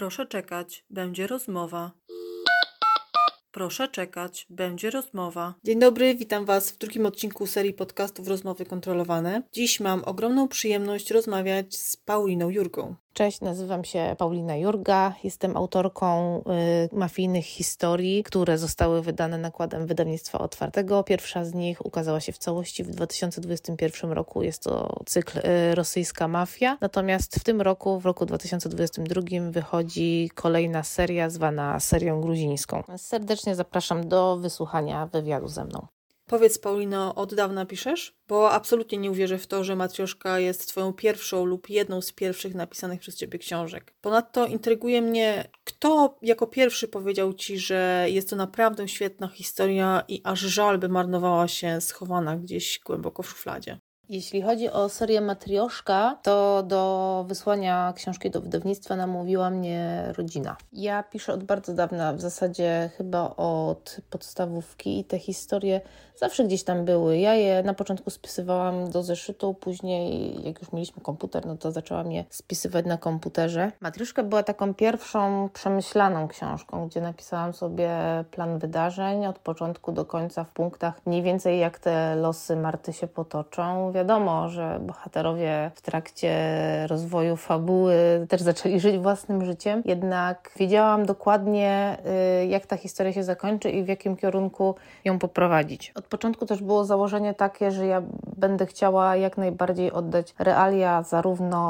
Proszę czekać, będzie rozmowa. Proszę czekać, będzie rozmowa. Dzień dobry, witam Was w drugim odcinku serii podcastów Rozmowy Kontrolowane. Dziś mam ogromną przyjemność rozmawiać z Pauliną Jurgą. Cześć, nazywam się Paulina Jurga. Jestem autorką y, mafijnych historii, które zostały wydane nakładem wydawnictwa otwartego. Pierwsza z nich ukazała się w całości w 2021 roku. Jest to cykl y, Rosyjska Mafia. Natomiast w tym roku, w roku 2022, wychodzi kolejna seria zwana serią gruzińską. Serdecznie zapraszam do wysłuchania wywiadu ze mną. Powiedz, Paulino, od dawna piszesz? Bo absolutnie nie uwierzę w to, że Matrioszka jest Twoją pierwszą lub jedną z pierwszych napisanych przez Ciebie książek. Ponadto intryguje mnie, kto jako pierwszy powiedział Ci, że jest to naprawdę świetna historia i aż żal, by marnowała się schowana gdzieś głęboko w szufladzie. Jeśli chodzi o serię Matrioszka, to do wysłania książki do wydawnictwa namówiła mnie rodzina. Ja piszę od bardzo dawna, w zasadzie chyba od podstawówki i te historie zawsze gdzieś tam były. Ja je na początku spisywałam do zeszytu, później jak już mieliśmy komputer, no to zaczęłam je spisywać na komputerze. Matrioszka była taką pierwszą przemyślaną książką, gdzie napisałam sobie plan wydarzeń od początku do końca w punktach, mniej więcej jak te losy Marty się potoczą wiadomo, że bohaterowie w trakcie rozwoju fabuły też zaczęli żyć własnym życiem, jednak wiedziałam dokładnie, y, jak ta historia się zakończy i w jakim kierunku ją poprowadzić. Od początku też było założenie takie, że ja będę chciała jak najbardziej oddać realia zarówno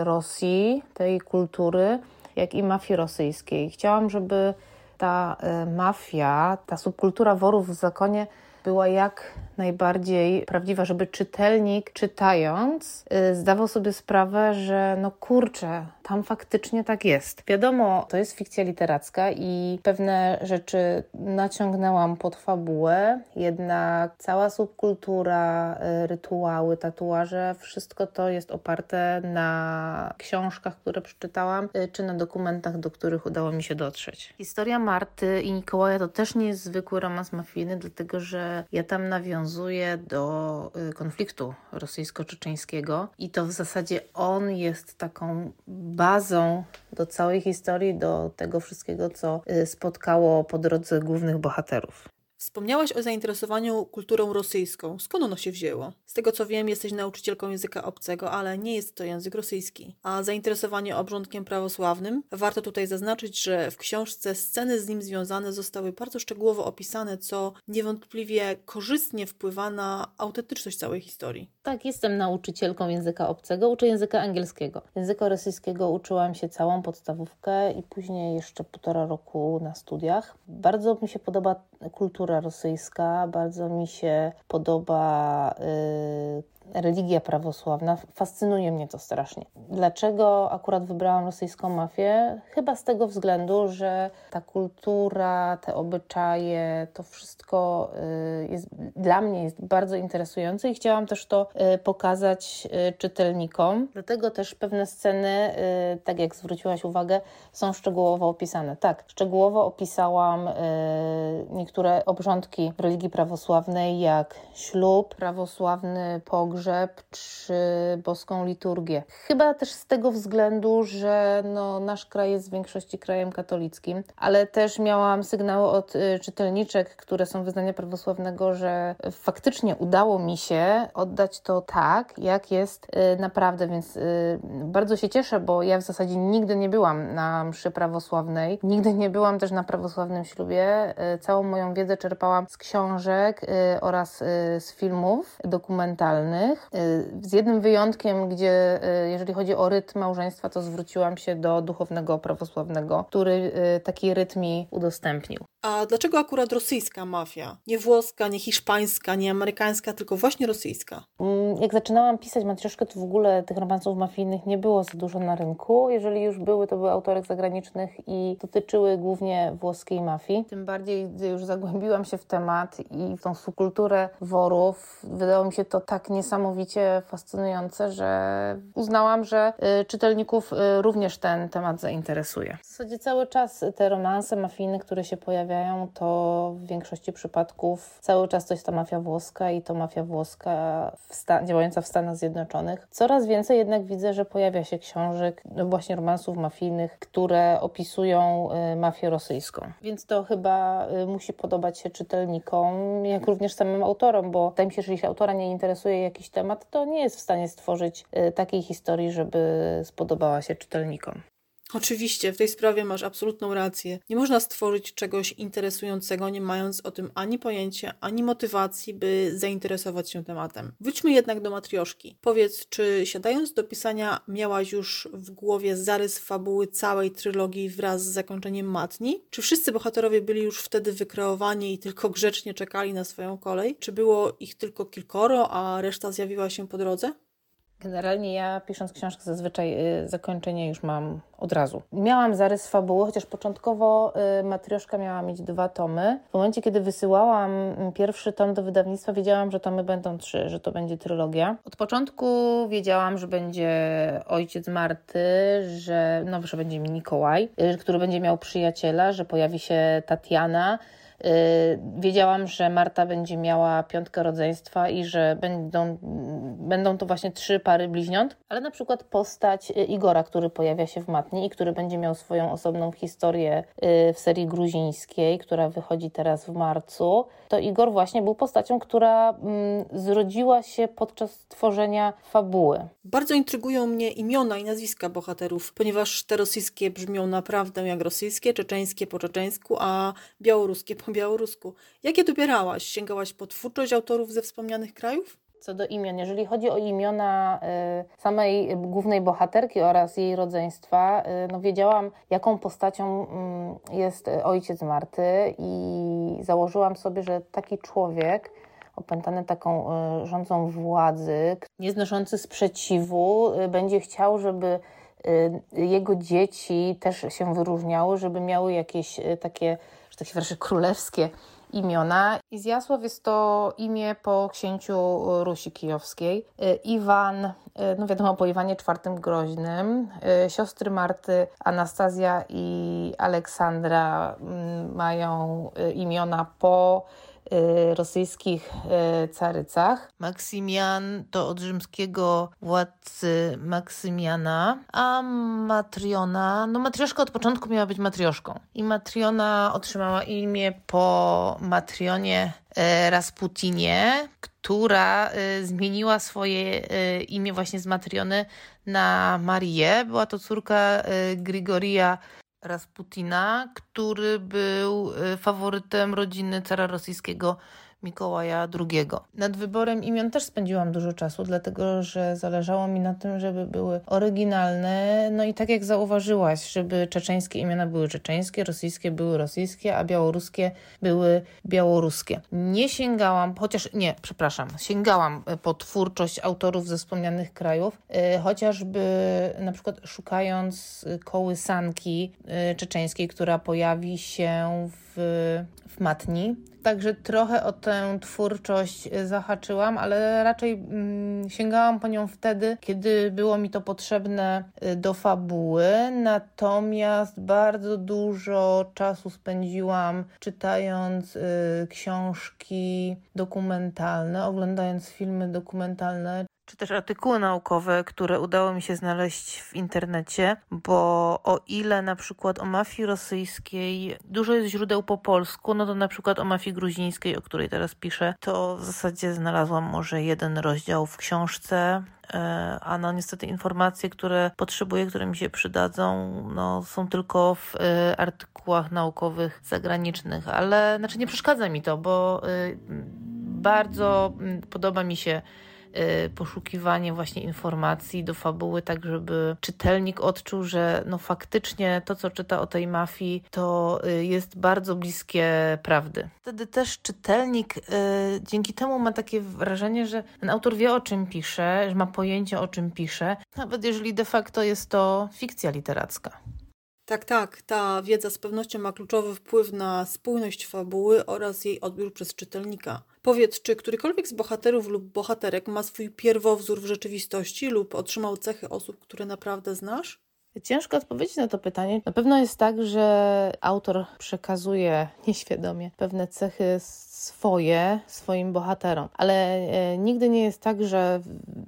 y, Rosji, tej kultury, jak i mafii rosyjskiej. Chciałam, żeby ta y, mafia, ta subkultura worów w zakonie była jak najbardziej prawdziwa, żeby czytelnik czytając y, zdawał sobie sprawę, że no kurczę, tam faktycznie tak jest. Wiadomo, to jest fikcja literacka i pewne rzeczy naciągnęłam pod fabułę, jednak cała subkultura, y, rytuały, tatuaże, wszystko to jest oparte na książkach, które przeczytałam, y, czy na dokumentach, do których udało mi się dotrzeć. Historia Marty i Mikołaja to też nie jest zwykły romans mafijny, dlatego że ja tam nawiązuję do konfliktu rosyjsko-czeczeńskiego i to w zasadzie on jest taką bazą do całej historii, do tego wszystkiego, co y, spotkało po drodze głównych bohaterów. Wspomniałaś o zainteresowaniu kulturą rosyjską. Skąd ono się wzięło? Z tego co wiem, jesteś nauczycielką języka obcego, ale nie jest to język rosyjski. A zainteresowanie obrządkiem prawosławnym? Warto tutaj zaznaczyć, że w książce sceny z nim związane zostały bardzo szczegółowo opisane, co niewątpliwie korzystnie wpływa na autentyczność całej historii. Tak, jestem nauczycielką języka obcego, uczę języka angielskiego. Języka rosyjskiego uczyłam się całą podstawówkę i później jeszcze półtora roku na studiach. Bardzo mi się podoba kultura rosyjska, bardzo mi się podoba y, religia prawosławna. Fascynuje mnie to strasznie. Dlaczego akurat wybrałam rosyjską mafię? Chyba z tego względu, że ta kultura, te obyczaje, to wszystko y, jest, dla mnie jest bardzo interesujące i chciałam też to y, pokazać y, czytelnikom. Dlatego też pewne sceny, tak jak zwróciłaś uwagę, są szczegółowo opisane. Tak, szczegółowo opisałam niektóre obrządki religii prawosławnej, jak ślub, prawosławny pogrzeb, pogrzeb czy boską liturgię. Chyba też z tego względu, że no, nasz kraj jest w większości krajem katolickim, ale też miałam sygnały od y, czytelniczek, które są wyznania prawosławnego, że faktycznie udało mi się oddać to tak, jak jest y, naprawdę, więc y, bardzo się cieszę, bo ja w zasadzie nigdy nie byłam na mszy prawosławnej, nigdy nie byłam też na prawosławnym ślubie. Całą moją wiedzę czerpałam z książek oraz z filmów dokumentalnych Y, z jednym wyjątkiem, gdzie y, jeżeli chodzi o rytm małżeństwa, to zwróciłam się do duchownego prawosławnego, który y, taki rytm mi udostępnił. A dlaczego akurat rosyjska mafia? Nie włoska, nie hiszpańska, nie amerykańska, tylko właśnie rosyjska? Mm, jak zaczynałam pisać Matrioszkę, to w ogóle tych romansów mafijnych nie było za dużo na rynku. Jeżeli już były, to były autorek zagranicznych i dotyczyły głównie włoskiej mafii. Tym bardziej, gdy już zagłębiłam się w temat i w tą subkulturę worów, wydało mi się to tak niesamowite, niesamowicie fascynujące, że uznałam, że y, czytelników y, również ten temat zainteresuje. W zasadzie cały czas te romanse mafijne, które się pojawiają, to w większości przypadków cały czas to jest ta mafia włoska i to mafia włoska w działająca w Stanach Zjednoczonych. Coraz więcej jednak widzę, że pojawia się książek, no właśnie romansów mafijnych, które opisują y, mafię rosyjską. Więc to chyba musi podobać się czytelnikom, jak również samym autorom, bo wydaje mi się, że jeśli autora nie interesuje jakiś temat, to nie jest w stanie stworzyć takiej historii, żeby spodobała się czytelnikom. Oczywiście, w tej sprawie masz absolutną rację. Nie można stworzyć czegoś interesującego, nie mając o tym ani pojęcia, ani motywacji, by zainteresować się tematem. Wróćmy jednak do matrioszki. Powiedz, czy siadając do pisania miałaś już w głowie zarys fabuły całej trylogii wraz z zakończeniem matni? Czy wszyscy bohaterowie byli już wtedy wykreowani i tylko grzecznie czekali na swoją kolej? Czy było ich tylko kilkoro, a reszta zjawiła się po drodze? Generalnie ja pisząc książkę zazwyczaj y, zakończenie już mam od razu. Miałam zarys fabuły, chociaż początkowo y, Matrioszka miała mieć dwa tomy. W momencie, kiedy wysyłałam mm, pierwszy tom do wydawnictwa, wiedziałam, że tomy będą trzy, że to będzie trylogia. Od początku wiedziałam, że będzie ojciec Marty, że, no, że będzie Mikołaj, y, który będzie miał przyjaciela, że pojawi się Tatiana, wiedziałam, że Marta będzie miała piątkę rodzeństwa i że będą, będą to właśnie trzy pary bliźniąt, ale na przykład postać Igora, który pojawia się w Matni i który będzie miał swoją osobną historię y, w serii gruzińskiej, która wychodzi teraz w marcu, to Igor właśnie był postacią, która mm, zrodziła się podczas tworzenia fabuły. Bardzo intrygują mnie imiona i nazwiska bohaterów, ponieważ te rosyjskie brzmią naprawdę jak rosyjskie, czeczeńskie po czeczeńsku, a białoruskie po białorusku. Jakie dobierałaś? Sięgałaś po twórczość autorów ze wspomnianych krajów? Co do imion, jeżeli chodzi o imiona y, samej głównej bohaterki oraz jej rodzeństwa, y, no wiedziałam, jaką postacią y, jest ojciec Marty i założyłam sobie, że taki człowiek, opętany taką y, rządzą władzy, nieznoszący sprzeciwu, będzie chciał, żeby jego dzieci też się wyróżniały, żeby miały jakieś takie, że tak się wyrażę, królewskie imiona. Izjasław jest to imię po księciu Rusi Kijowskiej. Y, Iwan, y, no wiadomo po Iwanie IV Groźnym. Y, siostry Marty, Anastazja i Aleksandra mm, mają imiona po rosyjskich y, carycach. Maksymian to od rzymskiego władcy Maksymiana, a Matriona, no Matrioszka od początku miała być Matrioszką. I Matriona otrzymała imię po Matrionie y, Rasputinie, która zmieniła swoje imię właśnie z Matriony na Marię. Była to córka Grigoria Rasputina, który był y, faworytem rodziny cara rosyjskiego Mikołaja II. Nad wyborem imion też spędziłam dużo czasu, dlatego że zależało mi na tym, żeby były oryginalne. No i tak jak zauważyłaś, żeby czeczeńskie imiona były czeczeńskie, rosyjskie były rosyjskie, a białoruskie były białoruskie. Nie sięgałam, chociaż nie, przepraszam, sięgałam po twórczość autorów ze wspomnianych krajów, y, chociażby na przykład szukając kołysanki y, czeczeńskiej, która pojawi się w, w matni Także trochę o tę twórczość e, zahaczyłam, ale raczej mm, sięgałam po nią wtedy, kiedy było mi to potrzebne e, do fabuły. Natomiast bardzo dużo czasu spędziłam czytając y, książki dokumentalne, oglądając filmy dokumentalne czy też artykuły naukowe, które udało mi się znaleźć w internecie, bo o ile na przykład o mafii rosyjskiej dużo jest źródeł po polsku, no to na przykład o mafii gruzińskiej, o której teraz piszę, to w zasadzie znalazłam może jeden rozdział w książce, e, a no niestety informacje, które potrzebuję, które mi się przydadzą, no są tylko w e, artykułach naukowych zagranicznych, ale znaczy nie przeszkadza mi to, bo e, bardzo podoba mi się poszukiwanie właśnie informacji do fabuły, tak żeby czytelnik odczuł, że no faktycznie to, co czyta o tej mafii, to y, jest bardzo bliskie prawdy. Wtedy też czytelnik y, dzięki temu ma takie wrażenie, że ten autor wie o czym pisze, że ma pojęcie o czym pisze, nawet jeżeli de facto jest to fikcja literacka. Tak, tak. Ta wiedza z pewnością ma kluczowy wpływ na spójność fabuły oraz jej odbiór przez czytelnika. Powiedz, czy którykolwiek z bohaterów lub bohaterek ma swój pierwowzór w rzeczywistości lub otrzymał cechy osób, które naprawdę znasz? Ciężko odpowiedzieć na to pytanie. Na pewno jest tak, że autor przekazuje nieświadomie pewne cechy swoje swoim bohaterom, ale e, nigdy nie jest tak, że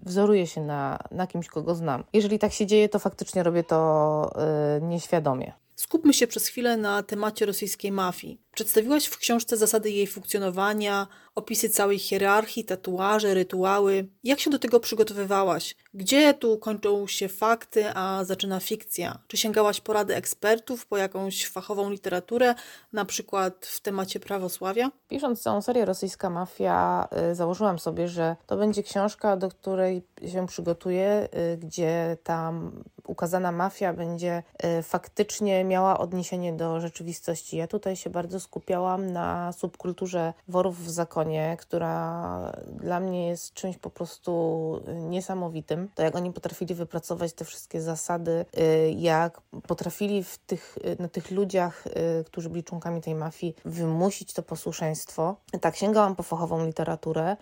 wzoruje się na, na kimś, kogo znam. Jeżeli tak się dzieje, to faktycznie robię to e, nieświadomie. Skupmy się przez chwilę na temacie rosyjskiej mafii. Przedstawiłaś w książce zasady jej funkcjonowania, opisy całej hierarchii, tatuaże, rytuały. Jak się do tego przygotowywałaś? Gdzie tu kończą się fakty, a zaczyna fikcja? Czy sięgałaś porady ekspertów po jakąś fachową literaturę, na przykład w temacie prawosławia? Pisząc całą serię Rosyjska Mafia, y, założyłam sobie, że to będzie książka, do której się przygotuję, y, gdzie tam ukazana mafia będzie y, faktycznie miała odniesienie do rzeczywistości. Ja tutaj się bardzo skupiałam na subkulturze worów w zakonie, która dla mnie jest czymś po prostu niesamowitym. To jak oni potrafili wypracować te wszystkie zasady, y, jak potrafili w tych, y, na tych ludziach, którzy byli członkami tej mafii, wymusić to posłuszeństwo. Tak, sięgałam po fachową literaturę.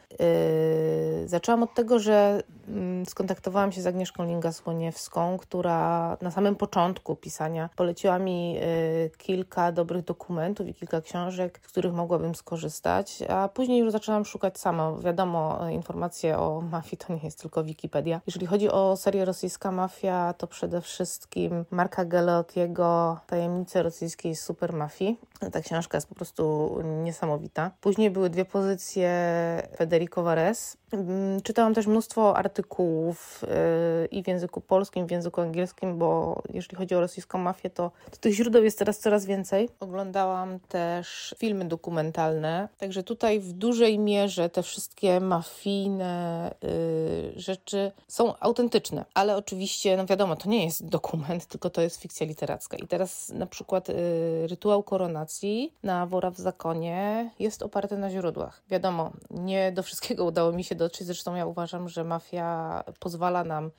Zaczęłam od tego, że mm, skontaktowałam się z Agnieszką Linga-Słoniewską, która na samym początku pisania poleciła mi y, kilka dobrych dokumentów i kilka książek, z których mogłabym skorzystać, a później już zaczęłam szukać sama. Wiadomo, informacje o mafii to nie jest tylko Wikipedia. Jeżeli chodzi o serię Rosyjska Mafia, to przede wszystkim Marka Galeottiego Tajemnice rosyjskiej supermafii. Ta książka jest po prostu niesamowita. Później były dwie pozycje Federico Vares. Mm, czytałam też mnóstwo artykułów y, i w języku polskim, i w języku angielskim, bo jeżeli chodzi o rosyjską mafię, to, to tych źródeł jest teraz coraz więcej. Oglądałam też filmy dokumentalne, także tutaj w dużej mierze te wszystkie mafijne y, rzeczy są autentyczne, ale oczywiście, no wiadomo, to nie jest dokument, tylko to jest fikcja literacka. I teraz na przykład y, rytuał koronacji na Wora w Zakonie jest oparty na źródłach. Wiadomo, nie do wszystkiego udało mi się dotrzeć, zresztą ja uważam, że mafia pozwala nam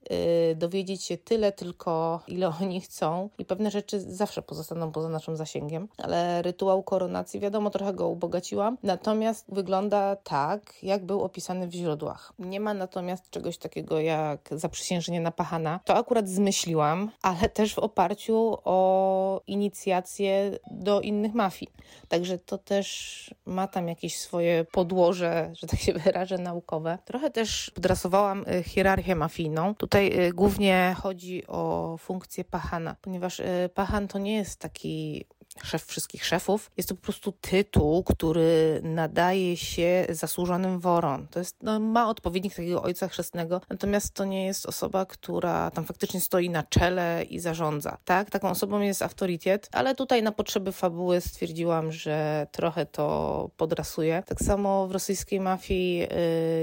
y, dowiedzieć się tyle tylko, ile oni chcą i pewne rzeczy zawsze pozostaną poza naszym zasięgiem, ale rytuał koronacji, wiadomo, trochę go ubogaciłam, natomiast wygląda tak, jak był opisany w źródłach. Nie ma natomiast czegoś takiego jak zaprzysiężenie na pachana. To akurat zmyśliłam, ale też w oparciu o inicjację do innych mafii. Także to też ma tam jakieś swoje podłoże, że tak się wyrażę, naukowe. Trochę też podrasowałam y, hierarchię mafijną. Tutaj y, głównie chodzi o funkcję pachana, ponieważ y, pachan to nie jest taki szef wszystkich szefów. Jest to po prostu tytuł, który nadaje się zasłużonym worom. To jest, no, ma odpowiednik takiego ojca chrzestnego, natomiast to nie jest osoba, która tam faktycznie stoi na czele i zarządza. Tak, taką osobą jest autorytet, ale tutaj na potrzeby fabuły stwierdziłam, że trochę to podrasuje. Tak samo w rosyjskiej mafii yy,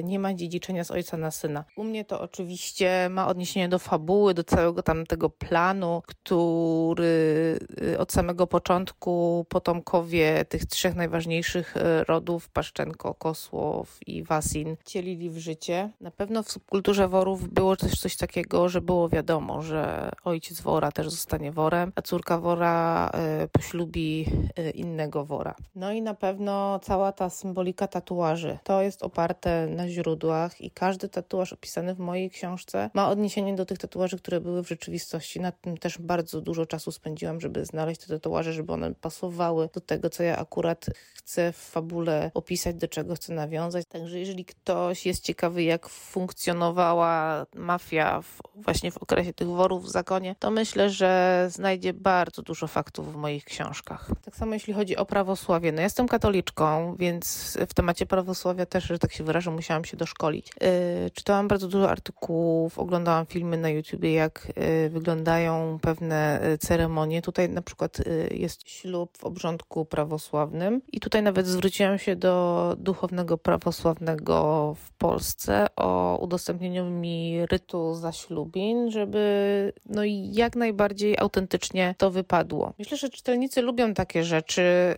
nie ma dziedziczenia z ojca na syna. U mnie to oczywiście ma odniesienie do fabuły, do całego tam tego planu, który yy, od samego początku początku potomkowie tych trzech najważniejszych e, rodów, Paszczenko, Kosłow i Wasin, cielili w życie. Na pewno w subkulturze worów było też coś takiego, że było wiadomo, że ojciec wora też zostanie worem, a córka wora e, poślubi e, innego wora. No i na pewno cała ta symbolika tatuaży, to jest oparte na źródłach i każdy tatuaż opisany w mojej książce ma odniesienie do tych tatuaży, które były w rzeczywistości. Nad tym też bardzo dużo czasu spędziłam, żeby znaleźć te tatuaże, żeby one pasowały do tego, co ja akurat chcę w fabule opisać, do czego chcę nawiązać. Także jeżeli ktoś jest ciekawy, jak funkcjonowała mafia w, właśnie w okresie tych worów w zakonie, to myślę, że znajdzie bardzo dużo faktów w moich książkach. Tak samo jeśli chodzi o prawosławie. No jestem katoliczką, więc w temacie prawosławia też, że tak się wyrażę, musiałam się doszkolić. Yy, czytałam bardzo dużo artykułów, oglądałam filmy na YouTubie, jak yy, wyglądają pewne yy, ceremonie. Tutaj na przykład yy, jest ślub w obrządku prawosławnym. I tutaj nawet zwróciłam się do duchownego prawosławnego w Polsce o udostępnieniu mi rytu zaślubin, żeby no jak najbardziej autentycznie to wypadło. Myślę, że czytelnicy lubią takie rzeczy,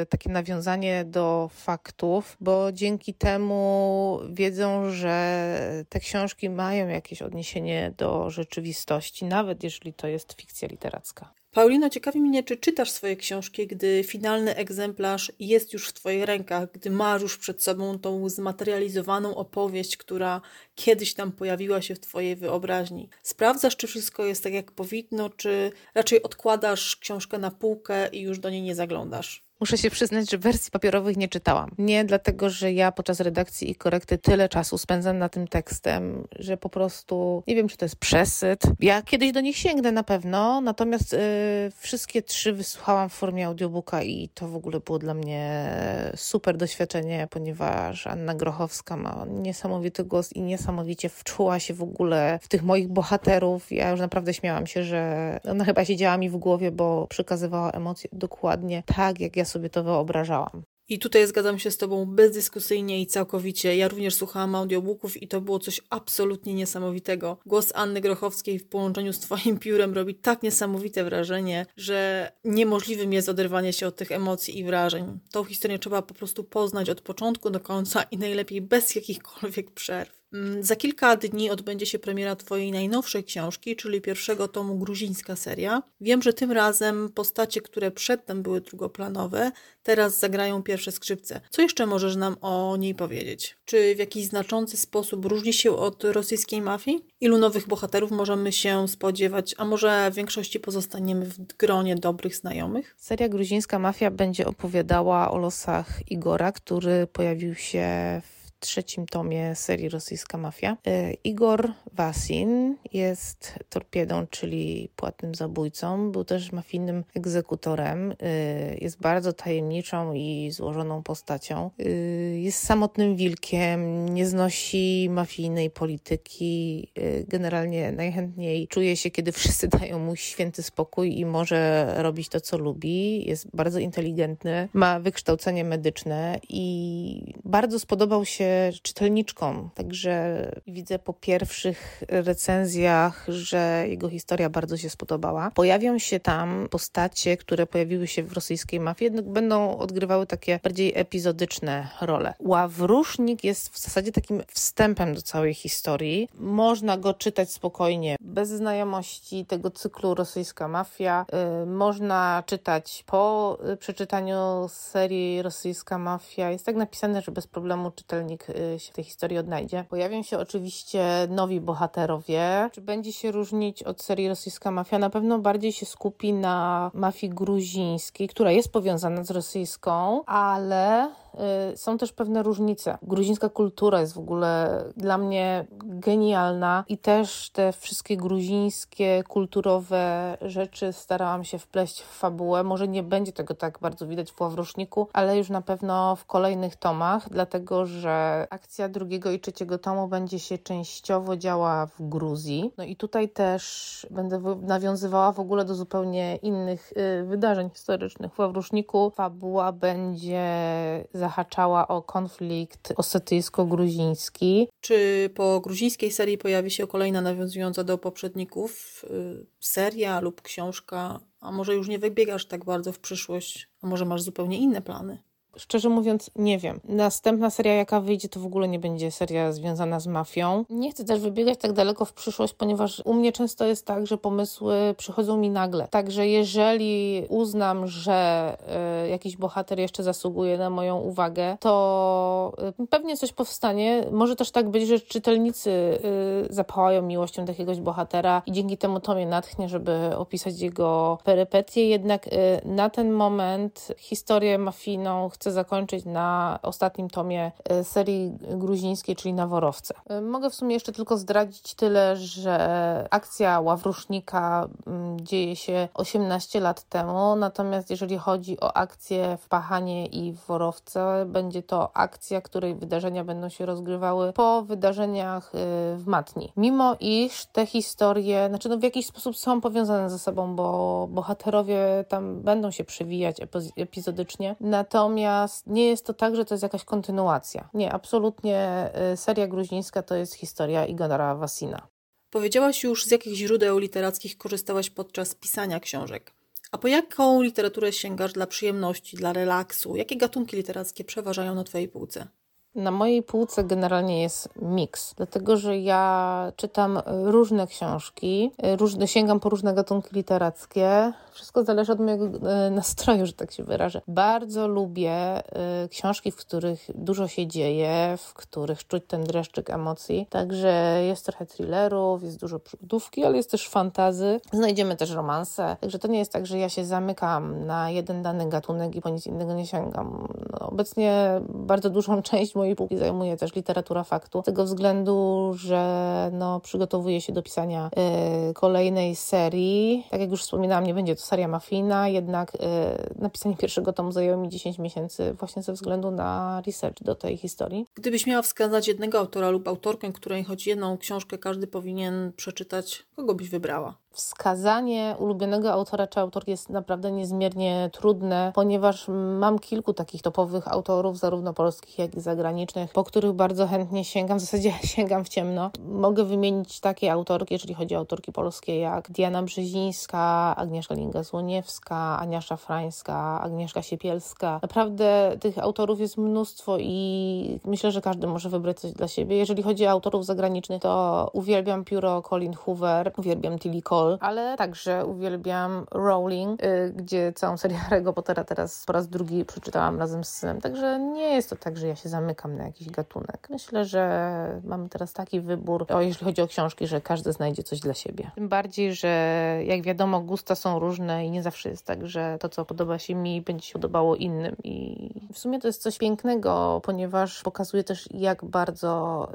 yy, takie nawiązanie do faktów, bo dzięki temu wiedzą, że te książki mają jakieś odniesienie do rzeczywistości, nawet jeżeli to jest fikcja literacka. Paulino, ciekawi mnie, czy czytasz swoje książki, gdy finalny egzemplarz jest już w Twoich rękach, gdy masz już przed sobą tą zmaterializowaną opowieść, która kiedyś tam pojawiła się w Twojej wyobraźni. Sprawdzasz, czy wszystko jest tak, jak powinno, czy raczej odkładasz książkę na półkę i już do niej nie zaglądasz? Muszę się przyznać, że wersji papierowych nie czytałam. Nie dlatego, że ja podczas redakcji i korekty tyle czasu spędzam na tym tekstem, że po prostu nie wiem, czy to jest przesyt. Ja kiedyś do nich sięgnę na pewno, natomiast y, wszystkie trzy wysłuchałam w formie audiobooka i to w ogóle było dla mnie super doświadczenie, ponieważ Anna Grochowska ma niesamowity głos i niesamowicie wczuła się w ogóle w tych moich bohaterów. Ja już naprawdę śmiałam się, że ona chyba siedziała mi w głowie, bo przekazywała emocje dokładnie tak, jak ja sobie to wyobrażałam. I tutaj zgadzam się z Tobą bezdyskusyjnie i całkowicie. Ja również słuchałam audiobooków i to było coś absolutnie niesamowitego. Głos Anny Grochowskiej w połączeniu z Twoim piórem robi tak niesamowite wrażenie, że niemożliwym jest oderwanie się od tych emocji i wrażeń. Tą historię trzeba po prostu poznać od początku do końca i najlepiej bez jakichkolwiek przerw. Mm, za kilka dni odbędzie się premiera Twojej najnowszej książki, czyli pierwszego tomu Gruzińska seria. Wiem, że tym razem postacie, które przedtem były drugoplanowe, teraz zagrają pierwsze skrzypce. Co jeszcze możesz nam o niej powiedzieć? Czy w jakiś znaczący sposób różni się od rosyjskiej mafii? Ilu nowych bohaterów możemy się spodziewać, a może w większości pozostaniemy w gronie dobrych znajomych? Seria Gruzińska Mafia będzie opowiadała o losach Igora, który pojawił się w trzecim tomie serii Rosyjska Mafia. E, Igor Wasin jest torpiedą, czyli płatnym zabójcą. Był też mafijnym egzekutorem. E, jest bardzo tajemniczą i złożoną postacią. E, jest samotnym wilkiem, nie znosi mafijnej polityki. Generalnie najchętniej czuje się, kiedy wszyscy dają mu święty spokój i może robić to, co lubi. Jest bardzo inteligentny, ma wykształcenie medyczne i bardzo spodobał się czytelniczkom. Także widzę po pierwszych recenzjach, że jego historia bardzo się spodobała. Pojawią się tam postacie, które pojawiły się w rosyjskiej mafii, jednak będą odgrywały takie bardziej epizodyczne role. Ławrusznik jest w zasadzie takim wstępem do całej historii. Można go czytać spokojnie, bez znajomości tego cyklu rosyjska mafia. Yy, można czytać po przeczytaniu serii rosyjska mafia. Jest tak napisane, że bez problemu czytelnik Y, się w tej historii odnajdzie. Pojawią się oczywiście nowi bohaterowie. Czy będzie się różnić od serii Rosyjska Mafia? Na pewno bardziej się skupi na mafii gruzińskiej, która jest powiązana z rosyjską, ale są też pewne różnice. Gruzińska kultura jest w ogóle dla mnie genialna i też te wszystkie gruzińskie kulturowe rzeczy starałam się wpleść w fabułę. Może nie będzie tego tak bardzo widać w Ławroczniku, ale już na pewno w kolejnych tomach, dlatego że akcja drugiego i trzeciego tomu będzie się częściowo działa w Gruzji. No i tutaj też będę nawiązywała w ogóle do zupełnie innych y, wydarzeń historycznych. W Ławroczniku fabuła będzie za zahaczała o konflikt osetyjsko-gruziński. Czy po gruzińskiej serii pojawi się kolejna nawiązująca do poprzedników y, seria lub książka? A może już nie wybiegasz tak bardzo w przyszłość, a może masz zupełnie inne plany? Szczerze mówiąc, nie wiem. Następna seria, jaka wyjdzie, to w ogóle nie będzie seria związana z mafią. Nie chcę też wybiegać tak daleko w przyszłość, ponieważ u mnie często jest tak, że pomysły przychodzą mi nagle. Także jeżeli uznam, że y, jakiś bohater jeszcze zasługuje na moją uwagę, to y, pewnie coś powstanie. Może też tak być, że czytelnicy y, zapałają miłością do jakiegoś bohatera i dzięki temu to mnie natchnie, żeby opisać jego perypetie. Jednak na ten moment historię mafijną chcę chcę zakończyć na ostatnim tomie e, serii gruzińskiej, czyli na Worowce. E, mogę w sumie jeszcze tylko zdradzić tyle, że akcja Ławrusznika mm, dzieje się 18 lat temu, natomiast jeżeli chodzi o akcję w Pachanie i w Worowce, będzie to akcja, której wydarzenia będą się rozgrywały po wydarzeniach e, w Matni. Mimo iż te historie, znaczy no w jakiś sposób są powiązane ze sobą, bo bohaterowie tam będą się przewijać epizodycznie, natomiast Nie jest to tak, że to jest jakaś kontynuacja. Nie, absolutnie y, seria gruzińska to jest historia Igora Wasina. Powiedziałaś już, z jakich źródeł literackich korzystałaś podczas pisania książek. A po jaką literaturę sięgasz dla przyjemności, dla relaksu? Jakie gatunki literackie przeważają na Twojej półce? Na mojej półce generalnie jest miks, dlatego że ja czytam różne książki, różne, sięgam po różne gatunki literackie. Wszystko zależy od mojego e, nastroju, że tak się wyrażę. Bardzo lubię e, książki, w których dużo się dzieje, w których czuć ten dreszczyk emocji. Także jest trochę thrillerów, jest dużo przygodówki, ale jest też fantazy. Znajdziemy też romanse. Także to nie jest tak, że ja się zamykam na jeden dany gatunek i po nic innego nie sięgam. No, obecnie bardzo dużą część mojej półki zajmuje też literatura faktu, z tego względu, że no, przygotowuję się do pisania y, kolejnej serii. Tak jak już wspominałam, nie będzie to seria mafijna, jednak y, napisanie pierwszego tomu zajęło mi 10 miesięcy właśnie ze względu na research do tej historii. Gdybyś miała wskazać jednego autora lub autorkę, której choć jedną książkę każdy powinien przeczytać, kogo byś wybrała? Wskazanie ulubionego autora czy autorki jest naprawdę niezmiernie trudne, ponieważ mam kilku takich topowych autorów, zarówno polskich, jak i zagranicznych, po których bardzo chętnie sięgam. W zasadzie sięgam w ciemno. Mogę wymienić takie autorki, jeżeli chodzi o autorki polskie, jak Diana Brzezińska, Agnieszka Linga-Złoniewska, Ania Szafrańska, Agnieszka Siepielska. Naprawdę tych autorów jest mnóstwo i myślę, że każdy może wybrać coś dla siebie. Jeżeli chodzi o autorów zagranicznych, to uwielbiam pióro Colin Hoover, uwielbiam Tilly Cole, ale także uwielbiam Rowling, y, gdzie całą serię Harry'ego Pottera teraz po raz drugi przeczytałam razem z synem. Także nie jest to tak, że ja się zamykam na jakiś gatunek. Myślę, że mamy teraz taki wybór, o, jeśli chodzi o książki, że każdy znajdzie coś dla siebie. Tym bardziej, że jak wiadomo, gusta są różne i nie zawsze jest tak, że to, co podoba się mi, będzie się podobało innym. I w sumie to jest coś pięknego, ponieważ pokazuje też, jak bardzo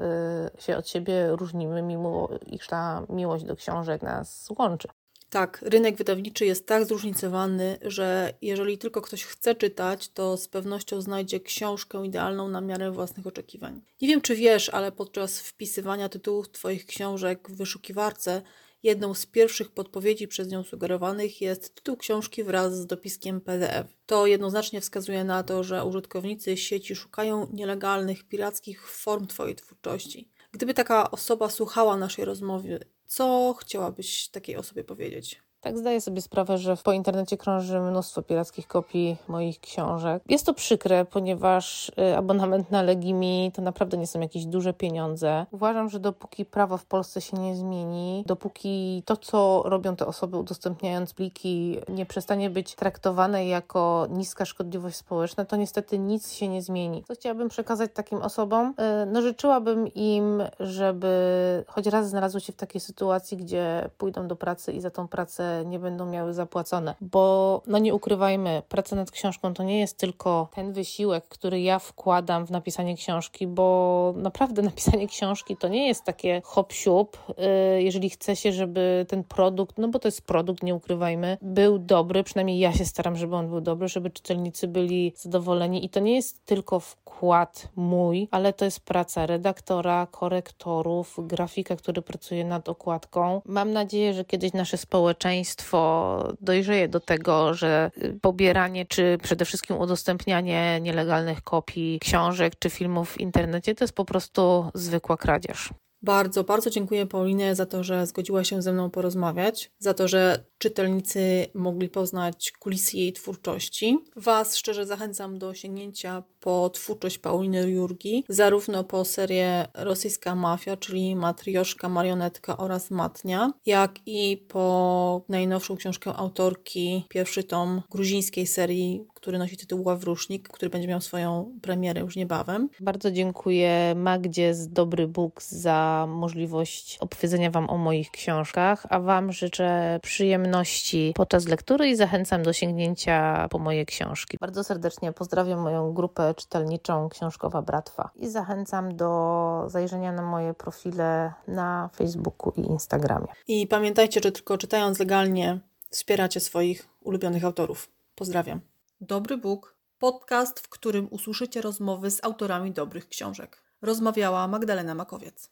y, się od siebie różnimy, mimo iż ta miłość do książek nas łączy łączy. Tak, rynek wydawniczy jest tak zróżnicowany, że jeżeli tylko ktoś chce czytać, to z pewnością znajdzie książkę idealną na miarę własnych oczekiwań. Nie wiem, czy wiesz, ale podczas wpisywania tytułów Twoich książek w wyszukiwarce, jedną z pierwszych podpowiedzi przez nią sugerowanych jest tytuł książki wraz z dopiskiem PDF. To jednoznacznie wskazuje na to, że użytkownicy sieci szukają nielegalnych, pirackich form Twojej twórczości. Gdyby taka osoba słuchała naszej rozmowy co chciałabyś takiej osobie powiedzieć? Tak, zdaję sobie sprawę, że po internecie krąży mnóstwo pirackich kopii moich książek. Jest to przykre, ponieważ y, abonament na Legimi to naprawdę nie są jakieś duże pieniądze. Uważam, że dopóki prawo w Polsce się nie zmieni, dopóki to, co robią te osoby udostępniając pliki, nie przestanie być traktowane jako niska szkodliwość społeczna, to niestety nic się nie zmieni. Co chciałabym przekazać takim osobom? Y, no, życzyłabym im, żeby choć raz znalazły się w takiej sytuacji, gdzie pójdą do pracy i za tą pracę nie będą miały zapłacone. Bo, no nie ukrywajmy, praca nad książką to nie jest tylko ten wysiłek, który ja wkładam w napisanie książki, bo naprawdę napisanie książki to nie jest takie hop y, jeżeli chce się, żeby ten produkt, no bo to jest produkt, nie ukrywajmy, był dobry, przynajmniej ja się staram, żeby on był dobry, żeby czytelnicy byli zadowoleni i to nie jest tylko wkład mój, ale to jest praca redaktora, korektorów, grafika, który pracuje nad okładką. Mam nadzieję, że kiedyś nasze społeczeństwo społeczeństwo dojrzeje do tego, że pobieranie czy przede wszystkim udostępnianie nielegalnych kopii książek czy filmów w internecie to jest po prostu zwykła kradzież. Bardzo, bardzo dziękuję Paulinie za to, że zgodziła się ze mną porozmawiać, za to, że czytelnicy mogli poznać kulisy jej twórczości. Was szczerze zachęcam do sięgnięcia po twórczość Pauliny Jurgi, zarówno po serię Rosyjska Mafia, czyli Matrioszka, Marionetka oraz Matnia, jak i po najnowszą książkę autorki, pierwszy tom gruzińskiej serii który nosi tytuł Ławrusznik, który będzie miał swoją premierę już niebawem. Bardzo dziękuję Magdzie z Dobry Bóg za możliwość opowiedzenia Wam o moich książkach, a Wam życzę przyjemności podczas lektury i zachęcam do sięgnięcia po moje książki. Bardzo serdecznie pozdrawiam moją grupę czytelniczą Książkowa Bratwa i zachęcam do zajrzenia na moje profile na Facebooku i Instagramie. I pamiętajcie, że tylko czytając legalnie wspieracie swoich ulubionych autorów. Pozdrawiam. Dobry Bóg, podcast, w którym usłyszycie rozmowy z autorami dobrych książek. Rozmawiała Magdalena Makowiec.